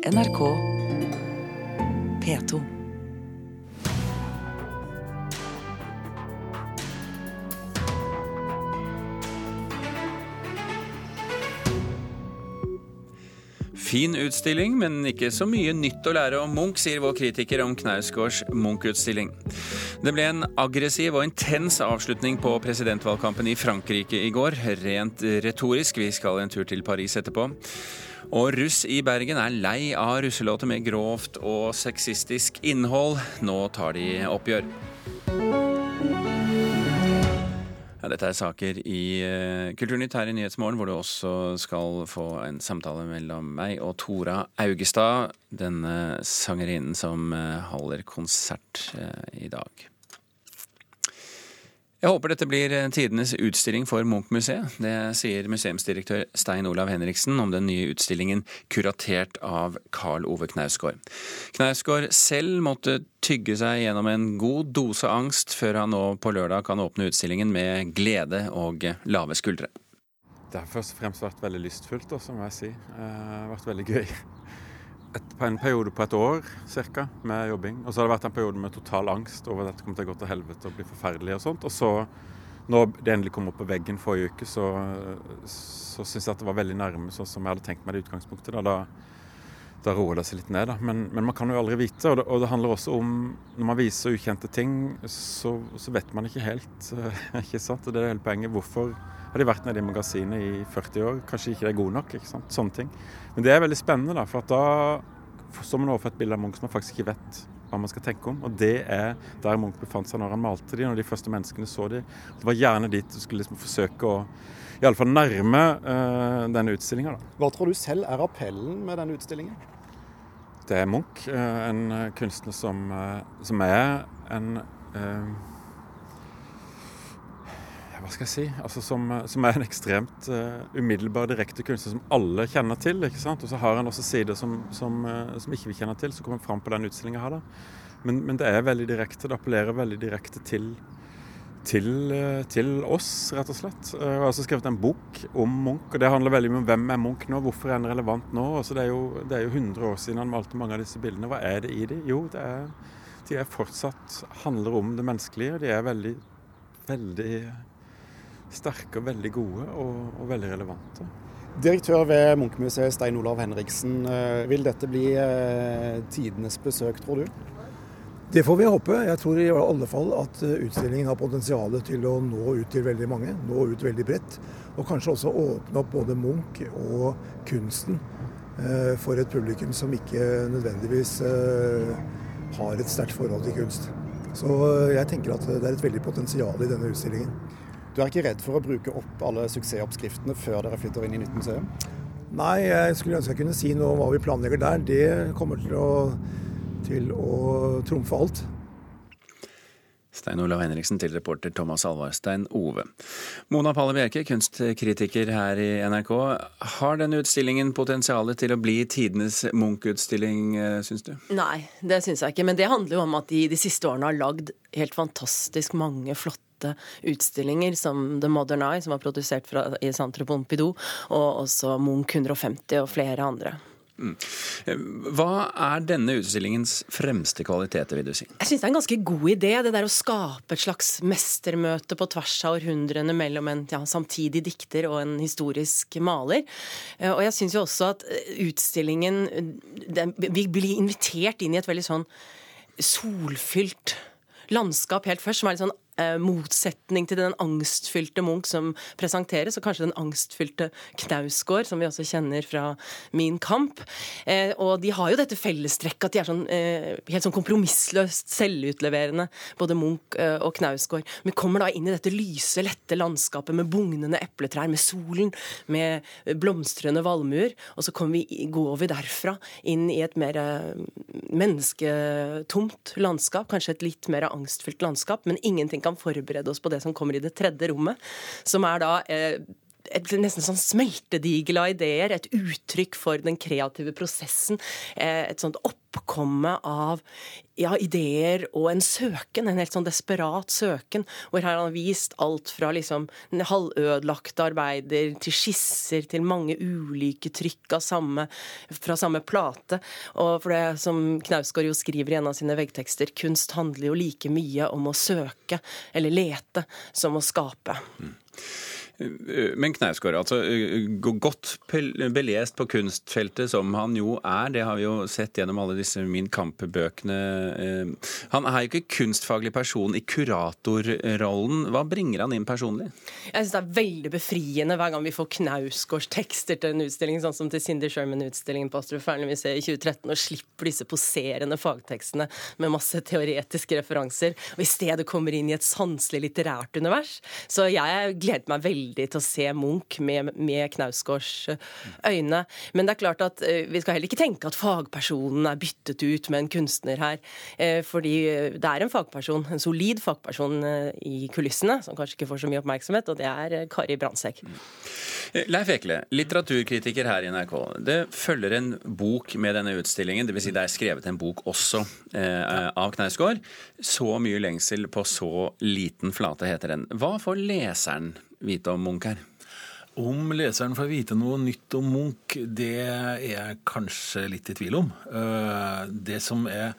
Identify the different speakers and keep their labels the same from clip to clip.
Speaker 1: NRK P2.
Speaker 2: Fin utstilling, men ikke så mye nytt å lære om Munch, sier vår kritiker om Knausgårds Munch-utstilling. Det ble en aggressiv og intens avslutning på presidentvalgkampen i Frankrike i går. Rent retorisk, vi skal en tur til Paris etterpå. Og russ i Bergen er lei av russelåter med grovt og sexistisk innhold. Nå tar de oppgjør. Ja, dette er saker i uh, Kulturnytt her i Nyhetsmorgen, hvor du også skal få en samtale mellom meg og Tora Augestad, denne sangerinnen som uh, holder konsert uh, i dag. Jeg håper dette blir tidenes utstilling for Munch-museet. Det sier museumsdirektør Stein Olav Henriksen om den nye utstillingen kuratert av Karl Ove Knausgård. Knausgård selv måtte tygge seg gjennom en god dose angst før han nå på lørdag kan åpne utstillingen med glede og lave skuldre.
Speaker 3: Det har først og fremst vært veldig lystfullt, også, må jeg si. Det har vært veldig gøy et, en periode på et år cirka, med jobbing. Og så har det vært en periode med total angst over at dette kommer til å gå til helvete og bli forferdelig og sånt. Og så, når det endelig kom opp på veggen forrige uke, så, så syns jeg at det var veldig nærme sånn som jeg hadde tenkt meg det utgangspunktet. Da, da, da roer det seg litt ned, da. Men, men, man kan jo aldri vite. Og det, og det, handler også om Når man viser ukjente ting, så, så vet man ikke helt. ikke sant? Og det er hele poenget. Hvorfor har de vært nede i magasinet i 40 år? Kanskje ikke det er god nok? ikke sant? Sånne ting. Men det er veldig spennende, da, for da står man overfor et bilde av Munch som man faktisk ikke vet hva man skal tenke om. Og det er der Munch befant seg når han malte de, når de første menneskene så de. Det var gjerne dit du skulle liksom forsøke å iallfall nærme uh, denne utstillinga.
Speaker 4: Hva tror du selv er appellen med denne utstillingen?
Speaker 3: Det er Munch, uh, en kunstner som, uh, som er en hva skal jeg si, altså som, som er en ekstremt uh, umiddelbar, direkte kunstner som alle kjenner til. ikke sant? Og så har han også sider som, som, uh, som ikke vi kjenner til, som kommer fram på den utstillinga her. da. Men, men, det er veldig direkte. Det appellerer veldig direkte til, til, uh, til oss, rett og slett. Jeg har også skrevet en bok om Munch, og det handler veldig mye om hvem er Munch nå, hvorfor er han relevant nå? Altså, det, er jo, det er jo 100 år siden han malte mange av disse bildene. Hva er det i de? Jo, det er, de er fortsatt handler om det menneskelige. De er veldig, veldig sterke og veldig gode og, og veldig relevante.
Speaker 4: Direktør ved Munchmuseet Stein Olav Henriksen. Eh, vil dette bli eh, tidenes besøk, tror du?
Speaker 5: Det får vi håpe. Jeg tror i alle fall at eh, utstillingen har potensial til å nå ut til veldig mange. Nå ut veldig bredt. Og kanskje også åpne opp både Munch og kunsten for et publikum som ikke nødvendigvis har et sterkt forhold til kunst. Så jeg tenker at det er et veldig potensial i denne utstillingen.
Speaker 4: Du er ikke redd for å bruke opp alle suksessoppskriftene før dere flytter inn i nytt museum?
Speaker 5: Nei, jeg skulle ønske jeg kunne si noe om hva vi planlegger der. Det kommer til å, til å trumfe alt.
Speaker 2: Stein Olav Henriksen til reporter Thomas Alvarstein Ove. Mona Palle Bjerke, kunstkritiker her i NRK. Har denne utstillingen potensialet til å bli tidenes Munch-utstilling, eh, syns du?
Speaker 6: Nei, det syns jeg ikke. Men det handler jo om at de de siste årene har lagd helt fantastisk mange flotte utstillinger som The Modern Eye, som var produsert fra, i Centre Pompidou, og også Munch 150 og flere andre.
Speaker 2: Mm. Hva er denne utstillingens fremste kvaliteter, vil du si?
Speaker 6: Jeg syns det er en ganske god idé, det der å skape et slags mestermøte på tvers av århundrene mellom en ja, samtidig dikter og en historisk maler. Eh, og jeg syns jo også at eh, utstillingen den, Vi blir invitert inn i et veldig sånn solfylt landskap helt først, som er litt sånn eh, motsetning til den angstfylte Munch som presenteres, og kanskje den angstfylte Knausgård, som vi også kjenner fra Min kamp. Eh, og de har jo dette fellestrekket at de er sånn, eh, helt sånn kompromissløst selvutleverende, både Munch eh, og Knausgård. Vi kommer da inn i dette lyse, lette landskapet med bugnende epletrær, med solen, med blomstrende valmuer, og så vi, går vi derfra inn i et mer eh, mennesketomt landskap, kanskje et litt mer angstfylt landskap, men ingenting kan kan forberede oss på det som kommer i det tredje rommet, som er da eh, et nesten sånn smeltedigel av ideer. Et uttrykk for den kreative prosessen. Et sånt oppkomme av ja, ideer og en søken, en helt sånn desperat søken. Hvor her har vist alt fra liksom halvødelagte arbeider til skisser til mange ulike trykk samme, fra samme plate. Og for det som Knausgård jo skriver i en av sine veggtekster, kunst handler jo like mye om å søke eller lete som å skape. Mm.
Speaker 2: Men Knausgård, altså godt belest på kunstfeltet som han jo er, det har vi jo sett gjennom alle disse Min Kamp-bøkene. Han er jo ikke kunstfaglig person i kuratorrollen. Hva bringer han inn personlig?
Speaker 6: Jeg syns det er veldig befriende hver gang vi får Knausgårds tekster til en utstilling, sånn som til Cindy Sherman-utstillingen på Astrup Fearnley-museet i 2013, og slipper disse poserende fagtekstene med masse teoretiske referanser, og i stedet kommer inn i et sanselig litterært univers. Så jeg gleder meg veldig veldig til å se Munch med, med Knausgårds eh, øyne. Men det er klart at eh, vi skal heller ikke tenke at fagpersonen er byttet ut med en kunstner her. Eh, fordi det er en fagperson, en solid fagperson i kulissene, som kanskje ikke får så mye oppmerksomhet, og det er Kari Brandtzæg.
Speaker 2: Leif Ekle, litteraturkritiker her i NRK. Det følger en bok med denne utstillingen, dvs. Si det er skrevet en bok også eh, av Knausgård. Så mye lengsel på så liten flate, heter den. Hva får leseren vite om Munch her?
Speaker 1: Om leseren får vite noe nytt om Munch, det er jeg kanskje litt i tvil om. Eh, det som er,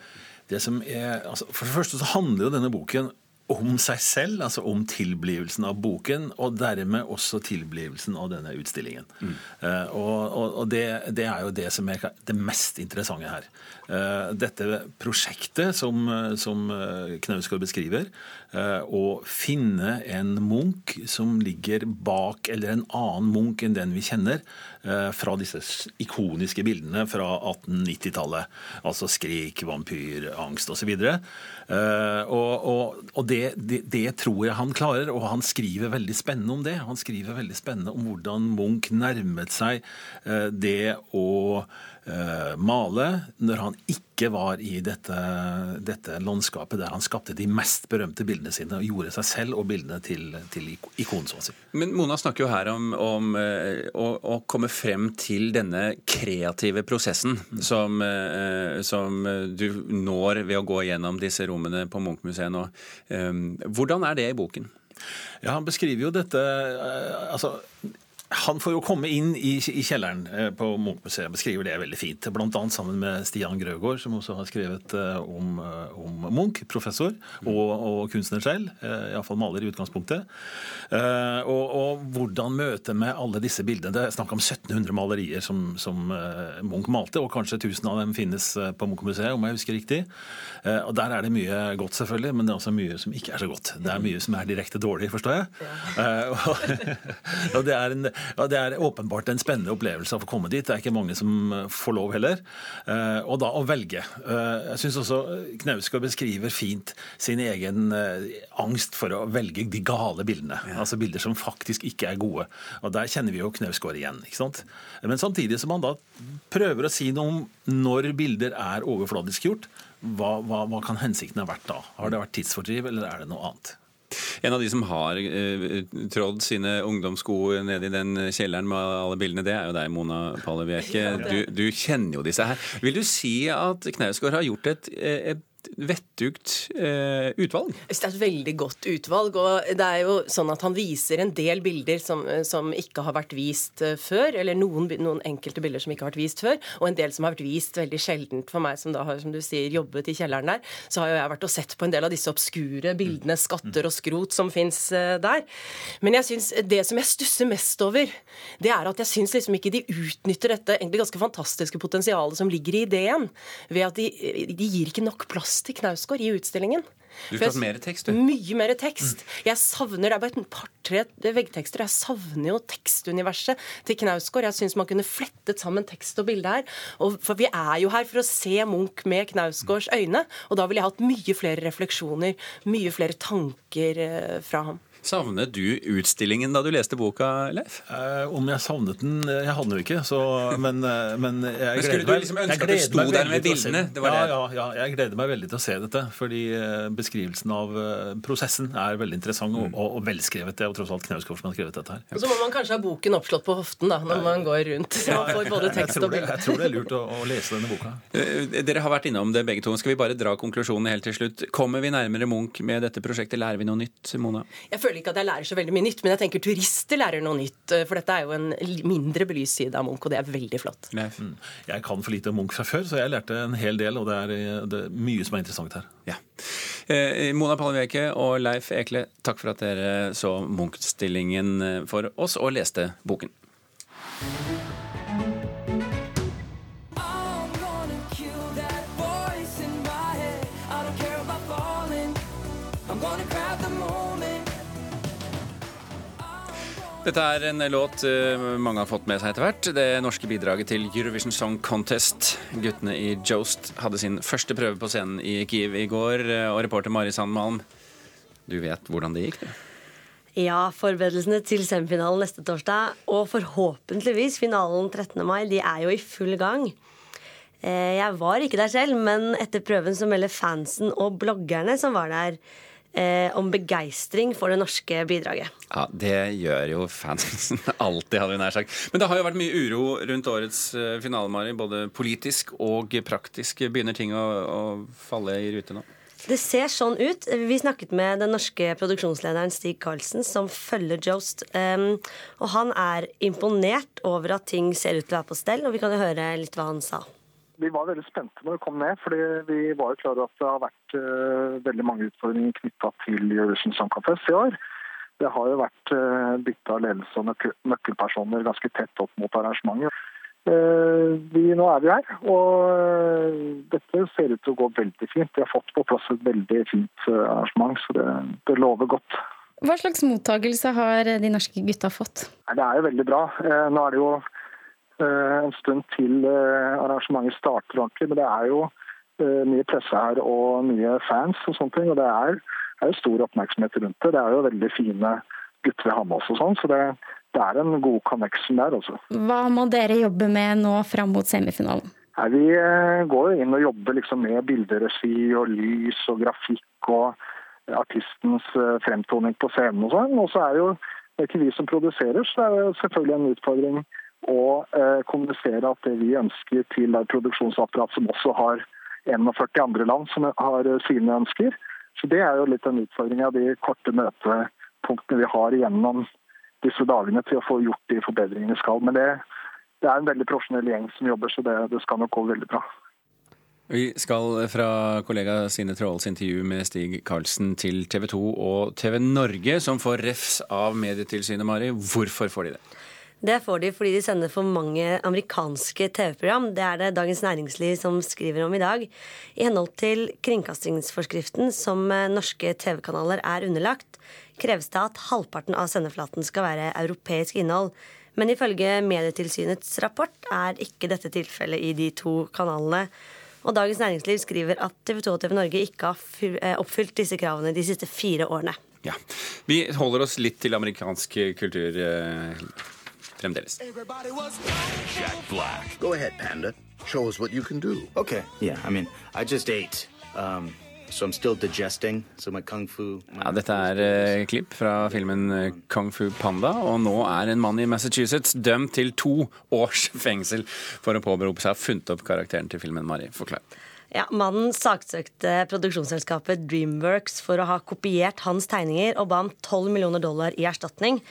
Speaker 1: det som er altså For det første så handler jo denne boken om seg selv, altså om tilblivelsen av boken, og dermed også tilblivelsen av denne utstillingen. Mm. Uh, og, og det, det, er jo det som er det mest interessante her. Uh, dette prosjektet som, som Knausgård beskriver, å finne en Munch som ligger bak, eller en annen Munch enn den vi kjenner, fra disse ikoniske bildene fra 1890-tallet. Altså skrik, vampyr, angst osv. Og, og, og, og det det, det, tror jeg han klarer, og han skriver veldig spennende om det. Han skriver veldig spennende om hvordan Munch nærmet seg eh, det å eh, male når han ikke var i dette, dette, landskapet der han skapte de mest berømte bildene sine og gjorde seg selv og bildene til, til ikon, så å si.
Speaker 2: Men Mona snakker jo her om, om uh, å, å, komme frem til denne kreative prosessen mm. som, uh, som, du når ved å gå gjennom disse rommene på Munch-museet nå. Hvordan er det i boken?
Speaker 1: Ja, Han beskriver jo dette altså han får jo komme inn i, i kjelleren eh, på Munch-museet, beskriver det veldig fint. Bl.a. sammen med Stian Grøgaard, som også har skrevet eh, om, eh, om Munch, professor og, og kunstner selv. Iallfall maler i utgangspunktet. Og, og, hvordan møte med alle disse bildene. Det er snakk om 1700 malerier som, som Munch malte, og kanskje 1000 av dem finnes på Munch-museet, om jeg husker riktig. Og Der er det mye godt, selvfølgelig, men det er også mye som ikke er så godt. Det er mye som er direkte dårlig, forstår jeg. Ja. og det er en ja, det er åpenbart en spennende opplevelse å få komme dit. Det er ikke mange som eh, får lov heller. Eh, og da å velge. Eh, jeg syns også Knausgård beskriver fint sin egen angst for å velge de gale bildene. Ja. Altså bilder som faktisk ikke er gode. Og der kjenner vi jo Knausgård igjen. ikke sant? Men samtidig som han da prøver å si noe om når bilder er overfladisk gjort, hva, hva, hva kan hensikten ha vært da? Har det vært tidsfordriv, eller er det noe annet?
Speaker 2: En av de som har eh, trådd sine ungdomssko ned i den kjelleren med alle bildene, det er jo deg, Mona Palle Du, du, kjenner jo disse her. Vil du si at Knausgård har gjort et, et vettugt eh, utvalg?
Speaker 6: Det er et veldig godt utvalg. og det er jo sånn at Han viser en del bilder som, som ikke har vært vist eh, før. Eller noen, noen, enkelte bilder som ikke har vært vist før. Og en del som har vært vist veldig sjeldent for meg, som da har som du sier, jobbet i kjelleren der. Så har jo jeg vært og sett på en del av disse obskure bildene, skatter og skrot, som fins eh, der. Men jeg synes, det som jeg stusser mest over, det er at jeg syns liksom ikke de utnytter dette egentlig ganske fantastiske potensialet som ligger i ideen. Ved at de, de gir ikke nok plass plass til Knausgård i utstillingen.
Speaker 2: Du skulle hatt mer tekst, du.
Speaker 6: Mye mer tekst. Jeg savner, Det er bare et par-tre veggtekster. Jeg savner jo tekstuniverset til Knausgård. Jeg syns man kunne flettet sammen tekst og bilde her. Og for vi er jo her for å se Munch med Knausgårds øyne. Og da ville jeg hatt mye flere refleksjoner, mye flere tanker eh, fra ham.
Speaker 2: Savnet du utstillingen da du leste boka, Leif?
Speaker 1: Eh, om jeg savnet den Jeg hadde den jo ikke, så Men, eh, men jeg
Speaker 2: Men skulle
Speaker 1: gleder
Speaker 2: du
Speaker 1: meg
Speaker 2: liksom ønske
Speaker 1: jeg
Speaker 2: at du
Speaker 1: gleder
Speaker 2: sto
Speaker 1: meg
Speaker 2: der med bildene?
Speaker 1: den.
Speaker 2: Det var
Speaker 1: ja, ja, ja, jeg gleder meg veldig til å se dette. Fordi eh, beskrivelsen av eh, prosessen er veldig interessant og, og, og velskrevet. Det er jo tross alt Knausgård som har skrevet dette her.
Speaker 6: Og så må man kanskje ha boken oppslått på hoften da, når man går rundt. Så man får både tekst og bilde.
Speaker 1: jeg tror det er lurt å, å lese denne boka.
Speaker 2: Eh, Dere har vært innom det begge to. Skal vi bare dra konklusjonen helt til slutt? Kommer vi nærmere Munch med dette prosjektet? Lærer vi noe nytt, Mona?
Speaker 6: Jeg føler ikke at jeg lærer så veldig mye nytt, men jeg tenker turister lærer noe nytt. For dette er jo en mindre belyst side av Munch, og det er veldig flott.
Speaker 2: Leif?
Speaker 1: Mm. Jeg kan for lite om Munch fra før, så jeg lærte en hel del. Og det er, eh, det er mye som er interessant her.
Speaker 2: Ja. Eh, Mona Palleveke og Leif Ekle, takk for at dere så Munch-stillingen eh, for oss og leste boken. Dette er en låt eh, mange har fått med seg etter hvert. Det norske bidraget til Eurovision Song Contest. Guttene i Jost hadde sin første prøve på scenen i Kiev i går. eh, Og reporter Mari Sandmalm, du vet hvordan det gikk? du?
Speaker 7: Ja, forberedelsene til semifinalen neste torsdag, og forhåpentligvis finalen 13. mai, de er jo i full gang. Eh, Jeg var ikke der selv, men etter prøven så melder fansen og bloggerne som var der, eh, om begeistring for det norske bidraget.
Speaker 2: Ja, Det gjør jo fansen alltid, hadde vi nær sagt. Men det har jo vært mye uro rundt årets eh, finale, Mari. Både politisk og praktisk. Begynner ting å, å falle i rute nå?
Speaker 7: Det ser sånn ut. Vi snakket med den norske produksjonslederen Stig Karlsen, som følger Jost. Um, og han er imponert over at ting ser ut til å være på stell, og vi kan jo høre litt hva han sa.
Speaker 8: Vi var veldig spente når vi kom ned, fordi vi var jo klar over at det har vært uh, veldig mange utfordringer knytta til Eurovision Song Contest i år. Det har jo vært uh, bytte av ledelse og nøkkel nøkkelpersoner ganske tett opp mot arrangementet. Uh, vi, nå er vi her, og eh, dette ser ut til å gå veldig fint. Vi har fått på plass et veldig fint eh, arrangement, så det, det lover godt.
Speaker 9: Hva slags mottagelse har de norske gutta fått?
Speaker 8: Det er jo veldig bra. Eh, Nå er det jo eh, en stund til eh, arrangementet starter ordentlig, men det er jo eh, mye presse her og mye fans og sånne ting. Og det er, er jo stor oppmerksomhet rundt det. Det er jo veldig fine gutter vi har med oss og sånn, så det, det er en god connection der, altså.
Speaker 9: Hva må dere jobbe med nå fram mot semifinalen?
Speaker 8: Nei, vi eh, går inn og jobber liksom med bilderegi og lys og grafikk og artistens eh, fremtoning på scenen og sånn. Og så er det jo det er ikke vi som produserer, så det er jo selvfølgelig en utfordring å eh, kommunisere at det vi ønsker til et produksjonsapparat som også har 41 andre land som har eh, sine ønsker. Så det er jo litt en utfordring av de korte møtepunktene vi har gjennom disse dagene til å få gjort de forbedringene vi skal. Men det, det er en veldig profesjonell gjeng som jobber, så det, det skal nok gå veldig bra.
Speaker 2: Vi skal fra kollega Sine Tråls intervju med Stig Karlsen til TV 2 og TV Norge, som får refs av Medietilsynet, Mari. Hvorfor får de det?
Speaker 7: Det får de fordi de sender for mange amerikanske TV-program. Det er det Dagens Næringsliv som skriver om i dag. I henhold til kringkastingsforskriften som eh, norske TV-kanaler er underlagt, kreves det at halvparten av sendeflaten skal være europeisk innhold. Men ifølge Medietilsynets rapport er ikke dette tilfellet i de to kanalene. Og Dagens Næringsliv skriver at TV 2 og TV Norge ikke har eh, oppfylt disse kravene de siste fire årene.
Speaker 2: Ja. Vi holder oss litt til amerikansk kultur eh, fremdeles.
Speaker 10: Jack Black. Go ahead, Panda. Show us what you can do.
Speaker 11: Okay, yeah, I mean, I just ate. Um, so I'm still digesting. So my kung fu. My
Speaker 2: Ja, dette er eh, klipp fra filmen eh, Kung Fu Panda, og nå er en mann i Massachusetts dømt til to års fengsel for å påberope seg å ha funnet opp karakteren til filmen. Mari, forklar.
Speaker 7: Ja, Mannen saksøkte produksjonsselskapet Dreamworks for å ha kopiert hans tegninger og ba om 12 millioner dollar i erstatning.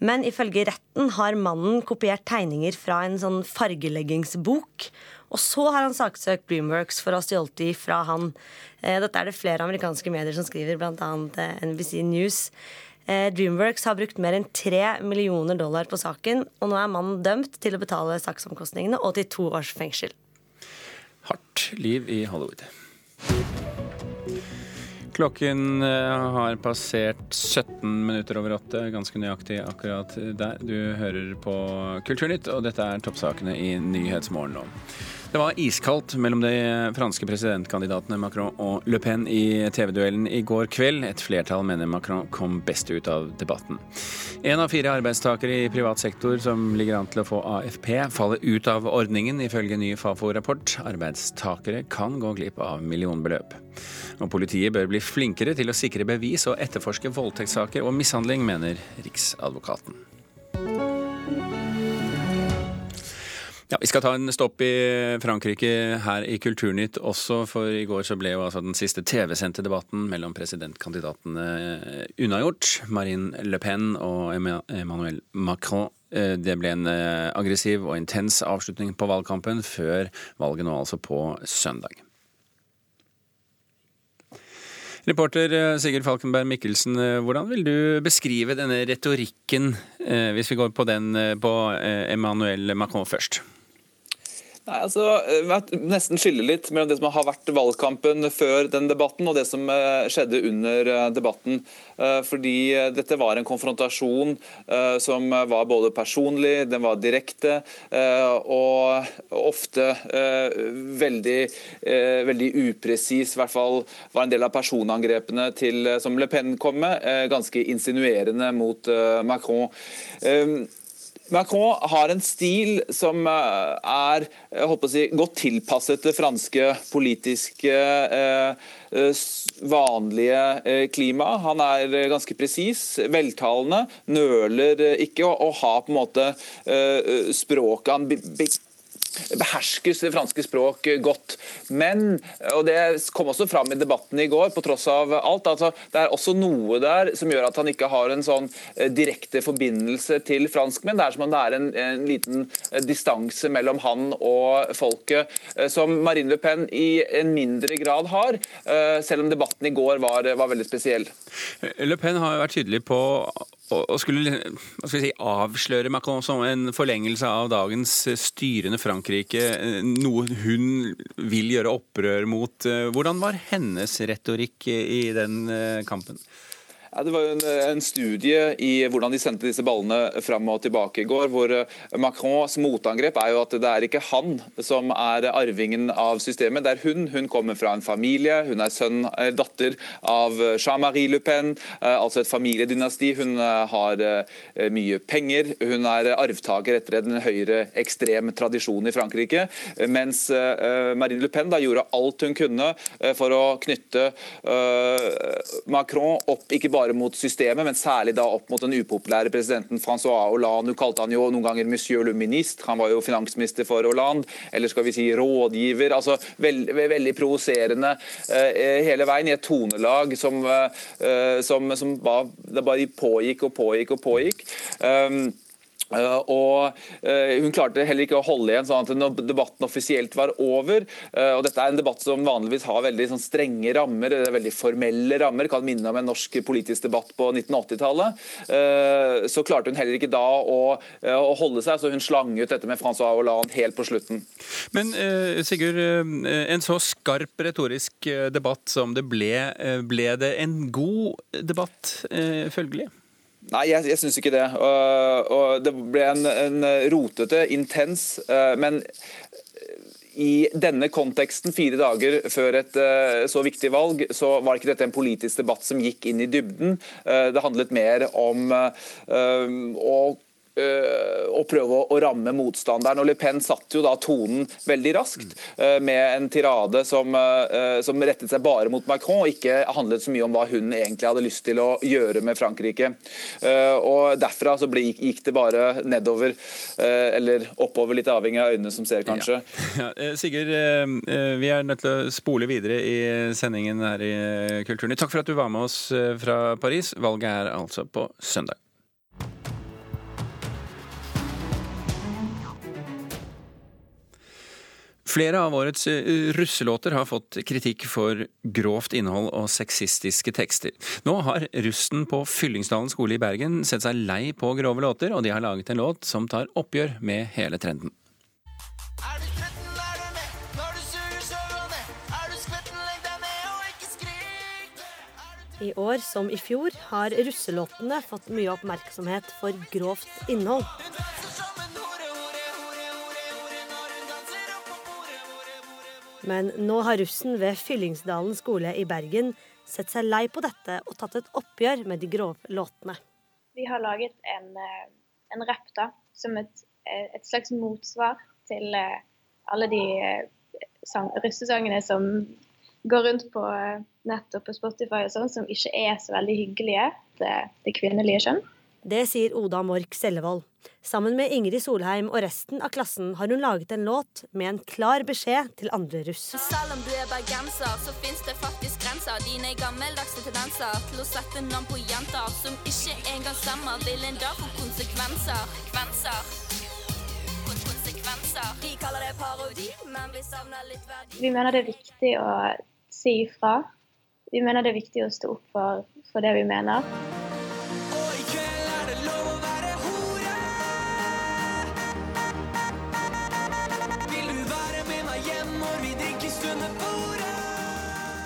Speaker 7: Men ifølge retten har mannen kopiert tegninger fra en sånn fargeleggingsbok. Og så har han saksøkt Dreamworks for å ha stjålet de fra han. Eh, Dette er det flere amerikanske medier som skriver, bl.a. NBC News. Eh, Dreamworks har brukt mer enn 3 millioner dollar på saken, og nå er mannen dømt til å betale saksomkostningene og til to års fengsel.
Speaker 2: Hardt liv i Hollywood. Klokken eh, har passert 17 minutter over åtte, ganske nøyaktig akkurat der. Du hører på Kulturnytt, og dette er toppsakene i Nyhetsmorgen nå. Det var iskaldt mellom de franske presidentkandidatene Macron og Le Pen i TV-duellen i går kveld. Et flertall mener Macron kom best ut av debatten. En av fire arbeidstakere i privat sektor som ligger an til å få AFP, faller ut av ordningen, ifølge ny Fafo-rapport. Arbeidstakere kan gå glipp av millionbeløp. Og Politiet bør bli flinkere til å sikre bevis og etterforske voldtektssaker og mishandling, mener Riksadvokaten. Ja, Vi skal ta en stopp i Frankrike her i Kulturnytt også, for i går så ble jo altså den siste TV-sendte debatten mellom presidentkandidatene unnagjort. Marine Le Pen og Emmanuel Macron. Eh, Det ble en eh, aggressiv og intens avslutning på valgkampen, før valget nå altså på søndag. Reporter eh, Sigurd Falkenberg Mikkelsen, eh, hvordan vil du beskrive denne retorikken, eh, hvis vi går på den eh, på eh, Emmanuel Macron først?
Speaker 12: Nei, altså, Vi nesten skille litt mellom det som har vært valgkampen før den debatten, og det som eh, skjedde under eh, debatten. Eh, Fordi eh, dette var en konfrontasjon eh, som var både personlig, den var direkte, eh, og ofte eh, veldig, eh, veldig upresis. I hvert fall var en del av personangrepene til, eh, som Le Pen kom med, eh, ganske insinuerende mot eh, Macron. Macron har en stil som eh, er si, godt tilpasset det franske politiske eh, eh, vanlige klima. Han er ganske presis, veltalende, nøler ikke og, har på en måte språket han behersker det franske språk godt. Men, og det kom også fram i debatten i går, på tross av alt, altså, det er også noe der som gjør at han ikke har en sånn eh, direkte forbindelse til franskmenn. Det er som om det er en, en liten eh, distanse mellom han og folket, eh, som Marine Le Pen i en mindre grad har, eh, selv om debatten i går var, var veldig spesiell.
Speaker 2: Le Pen har vært tydelig på å skulle si, avsløre Macron som en forlengelse av dagens styrende Frankrike, noe hun vil gjøre opprør mot. Hvordan var hennes retorikk i den eh, kampen?
Speaker 12: Ja, det var jo en, en studie i hvordan de sendte disse ballene fram og tilbake i går, hvor eh, Macrons motangrep er jo at det er ikke han som er arvingen av systemet, det er hun. Hun kommer fra en familie, hun er sønn, eh, datter av eh, Jean-Marie Le Pen, altså et familiedynasti. Hun har mye penger, hun er arvtaker etter en høyere ekstrem tradisjon i Frankrike, mens Marine Le Pen da gjorde alt hun kunne for å knytte Macron opp ikke bare mot systemet, men særlig da opp mot den upopulære presidenten Francois Hollande. Du kalte han jo noen ganger monsieur le ministre, han var jo finansminister for Hollande, eller skal vi si rådgiver. altså veld, Veldig provoserende eh, hele veien, i et tonelag som, eh, som, som bare, det bare pågikk og pågikk og pågikk. Um, Uh, og uh, Hun klarte heller ikke å holde igjen sånn at debatten offisielt var over. uh, og Dette er en debatt som vanligvis har veldig sånn, strenge rammer, er veldig formelle rammer. Kan minne om en norsk politisk debatt på 1980-tallet. så klarte hun heller ikke da å, å holde seg, så hun slang ut dette med Francois Hollande helt på slutten.
Speaker 2: Men Sigurd, en så skarp retorisk debatt som det ble, ble det en god debatt følgelig?
Speaker 12: Nei, jeg, jeg syns ikke det. Og, og det ble en, en rotete, intens, eh, men i denne konteksten, fire dager før et eh, så viktig valg, så var ikke dette en politisk debatt som gikk inn i dybden. Eh, det handlet mer om eh, å å prøve å, ramme motstanderen. Og Le Pen satte jo da tonen veldig raskt øh, med en tirade som, øh, som rettet seg bare mot Macron, og ikke handlet så mye om hva hun egentlig hadde lyst til å gjøre med Frankrike. Øh, og Derfra så ble, gikk det bare nedover, øh, eller oppover, litt avhengig av øynene som ser, kanskje.
Speaker 2: Ja, Ja. Sigurd, eh, eh, vi er nødt til å spole videre i sendingen her i Kulturny. Takk for at du var med oss eh, fra Paris. Valget er altså på søndag. Flere av årets eh, russelåter har fått kritikk for grovt innhold og sexistiske tekster. Nå har russen på Fyllingsdalen skole i Bergen sett seg lei på grove låter, og de har laget en låt som tar oppgjør med hele trenden.
Speaker 7: I år som i fjor har russelåtene fått mye oppmerksomhet for grovt innhold. Men nå har russen ved Fyllingsdalen skole i Bergen sett seg lei på dette og tatt et oppgjør med de grove låtene.
Speaker 13: Vi har laget en, eh, en rapp som et, eh, et slags motsvar til eh, alle de sang, russesangene som går rundt på nettet nett og på Spotify og sånn, som ikke er så veldig hyggelige til det kvinnelige kjønn.
Speaker 7: Det sier Oda Mork Sellevold. Sammen med Ingrid Solheim og resten av klassen har hun laget en låt med en klar beskjed til andre russ.
Speaker 14: Selv om du er bergenser, så fins det faktisk grenser. Dine gammeldagse tendenser til å sette navn på jenter som ikke engang stemmer, vil en dag få konsekvenser. Kvenser. Konsekvenser. De kaller det parodi, men vi savner litt verdi.
Speaker 13: Vi mener det er viktig å si ifra. Vi mener det er viktig å stå opp for, for det vi mener.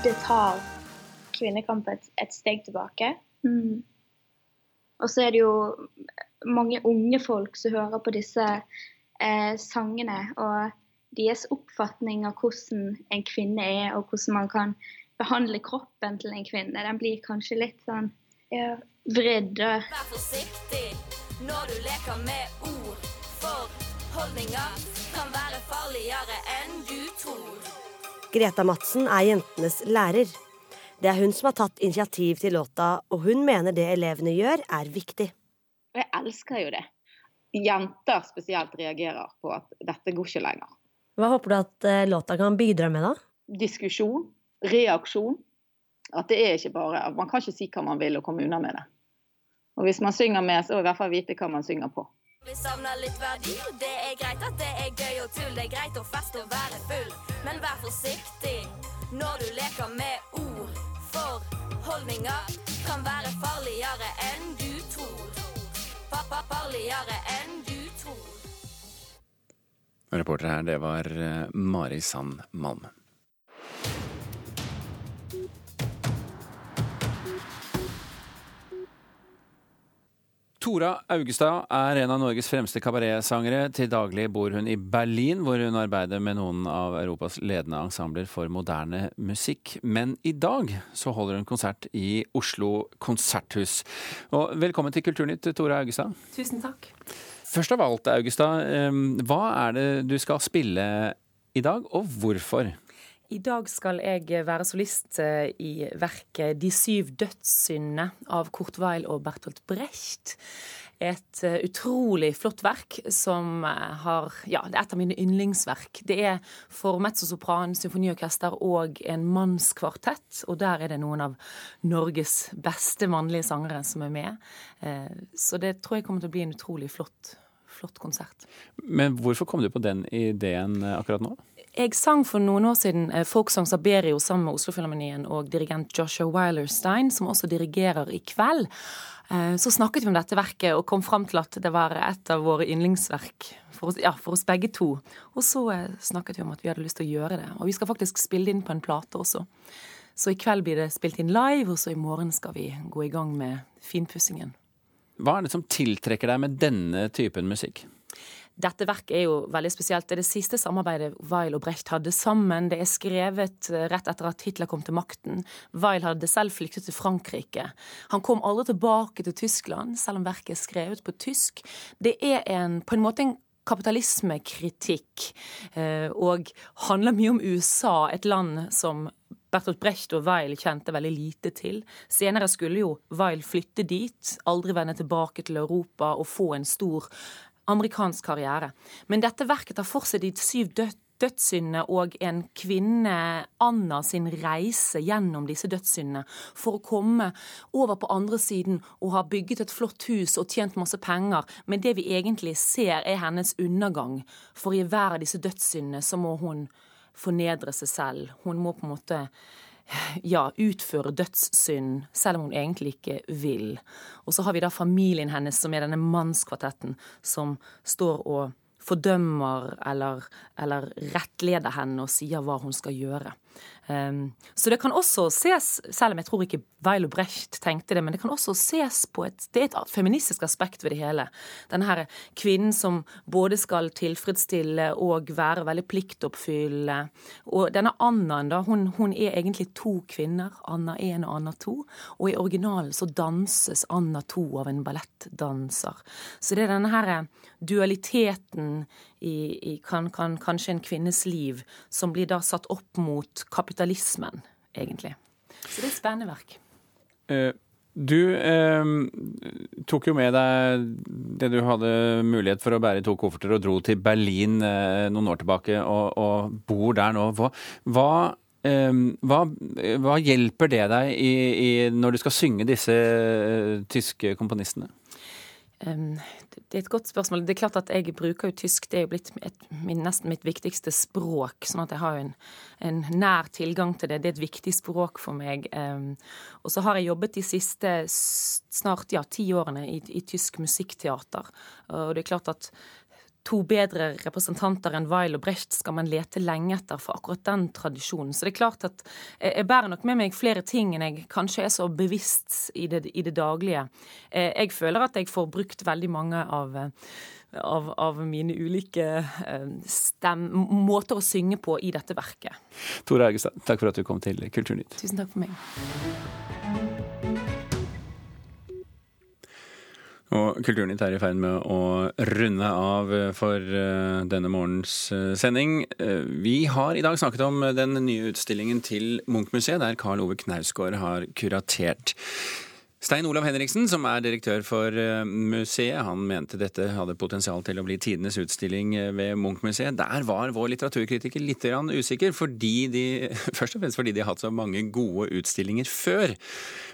Speaker 13: Det tar kvinnekamp et, et steg tilbake.
Speaker 15: Mm. Og så er det jo mange unge folk som hører på disse eh, sangene. Og deres oppfatning av hvordan en kvinne er, og hvordan man kan behandle kroppen til en kvinne, den blir kanskje litt sånn ja, vridd.
Speaker 14: Vær forsiktig når du leker med ord, for holdninger kan være farligere enn du tror.
Speaker 7: Greta Madsen er jentenes lærer. Det er hun som har tatt initiativ til låta, og hun mener det elevene gjør, er viktig.
Speaker 16: Jeg elsker jo det. Jenter spesielt reagerer på at dette går ikke lenger.
Speaker 7: Hva håper du at eh, låta kan bidra med, da?
Speaker 16: Diskusjon, reaksjon. At det er ikke bare Man kan ikke si hva man vil og komme unna med det. Og hvis man synger med, så i hvert fall vite hva man synger på.
Speaker 14: Vi savner litt verdi, det er greit at det er gøy og tull. Det er greit å feste og være full, men vær forsiktig når du leker med ord. For holdninger kan være farligere enn du tror. Pappa farligere enn du tror.
Speaker 2: Reporter her, det var eh, Mari Sand Malm. Tora Augestad er en av Norges fremste kabaretsangere. Til daglig bor hun i Berlin, hvor hun arbeider med noen av Europas ledende ensembler for moderne musikk. Men i dag så holder hun konsert i Oslo konserthus. Og velkommen til Kulturnytt, Tora Augestad.
Speaker 17: Tusen takk.
Speaker 2: Først av alt, Augestad, eh, hva er det du skal spille i dag, og hvorfor?
Speaker 17: I dag skal jeg være solist eh, i verket 'De syv dødssyndene' av Kurt Weil og Bertolt Brecht. Et eh, utrolig flott verk som eh, har Ja, det er et av mine yndlingsverk. Det er for mezzosopran, symfoniorkester og en mannskvartett. Og der er det noen av Norges beste mannlige sangere som er med. Så det tror jeg kommer til å bli en utrolig flott, flott konsert.
Speaker 2: Men hvorfor kom du på den ideen akkurat nå?
Speaker 17: Jeg sang for noen år siden eh, Folksang Saberio sammen med Oslofilharmonien og dirigent Joshua Weilerstein, som også dirigerer i kveld. Eh, Så snakket vi om dette verket og kom fram til at det var et av våre yndlingsverk for oss, ja, for oss begge to. Og så eh, snakket vi om at vi hadde lyst til å gjøre det. Og vi skal faktisk spille det inn på en plate også. Så i kveld blir det spilt inn live, og så i morgen skal vi gå i gang med finpussingen.
Speaker 2: Hva er det som tiltrekker deg med denne typen musikk?
Speaker 17: Dette verket er jo veldig spesielt. Det er det siste samarbeidet Weil og Brecht hadde sammen. Det er skrevet eh, rett etter at Hitler kom til makten. Weil hadde selv flyktet til Frankrike. Han kom aldri tilbake til Tyskland, selv om verket er skrevet på tysk. Det er en, på en måte en kapitalismekritikk, eh, og handler mye om USA, et land som Bertolt Brecht og Weil kjente veldig lite til. Senere skulle jo Weil flytte dit, aldri vende tilbake til Europa og få en stor amerikansk karriere. Men dette verket tar for seg de syv død dødssyndene og en kvinne, Anna, sin reise gjennom disse dødssyndene for å komme over på andre siden og ha bygget et flott hus og tjent masse penger. Men det vi egentlig ser, er hennes undergang. For i hver av disse dødssyndene så må hun fornedre seg selv. Hun må på en måte ja, utføre dødssynd, selv om hun egentlig ikke vil. Og så har vi da familien hennes, som er denne mannskvartetten, som står og fordømmer eller, eller rettleder henne og sier hva hun skal gjøre. Um, så det kan også ses, selv om jeg tror ikke Weil Brecht tenkte det, men det kan også ses på et Det er et feministisk aspekt ved det hele. Denne her kvinnen som både skal tilfredsstille og være veldig pliktoppfyllende. Og denne Annaen, da, hun, hun er egentlig to kvinner. Anna 1 og Anna 2. Og i originalen så danses Anna 2 av en ballettdanser. Så det er denne her dualiteten i, i kan, kan, kanskje en kvinnes liv som blir da satt opp mot kapitalismen, egentlig. Så det er et spennende verk.
Speaker 2: Uh, du eh, tok jo med deg det du hadde mulighet for å bære i to kofferter, og dro til Berlin eh, noen år tilbake og, og bor der nå. Hva, hva, hva, hva hjelper det deg i, i, når du skal synge disse tyske komponistene?
Speaker 17: Det er et godt spørsmål. Det er klart at Jeg bruker jo tysk. Det er jo blitt et, nesten mitt viktigste språk. sånn at jeg har en, en, nær tilgang til det. Det er et viktig språk for meg. Og så har jeg jobbet de siste snart ja, ti årene i, i tysk musikkteater. Og det er klart at to bedre representanter enn Weil og Brecht skal man lete lenge etter for akkurat den tradisjonen. Så det er klart at jeg bærer nok med meg flere ting enn jeg kanskje er så bevisst i det, i det daglige. Eh, jeg føler at jeg får brukt veldig mange av av, av, mine ulike eh, stem, måter å synge på i dette verket.
Speaker 2: Tore Augestad, takk for at du kom til Kulturnytt.
Speaker 17: Tusen takk for meg.
Speaker 2: Og Kulturnytt er i ferd med å runde av for eh, denne morgens eh, sending. Eh, vi har i dag snakket om den nye utstillingen til Munch-museet, der Karl Ove Knausgård har kuratert. Stein Olav Henriksen, som er direktør for museet, han mente dette hadde potensial til å bli tidenes utstilling ved Munch-museet. Der var vår litteraturkritiker litt usikker, fordi de, først og fremst fordi de har hatt så mange gode utstillinger før.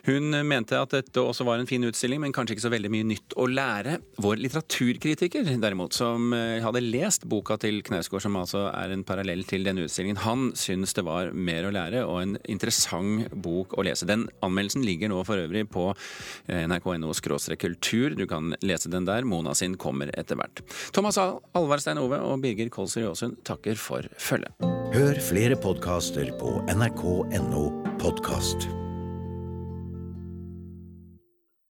Speaker 2: Hun mente at dette også var en fin utstilling, men kanskje ikke så veldig mye nytt å lære. Vår litteraturkritiker, derimot, som hadde lest boka til Knausgård, som altså er en parallell til denne utstillingen, han syns det var mer å lære og en interessant bok å lese. Den anmeldelsen ligger nå for øvrig på nrk.no kultur. Du kan lese den der. Mona sin kommer etter hvert. Thomas Alvar Stein Ove og Birger Kolsrud Jåsund takker for følget.
Speaker 10: Hør flere podkaster på nrk.no podkast.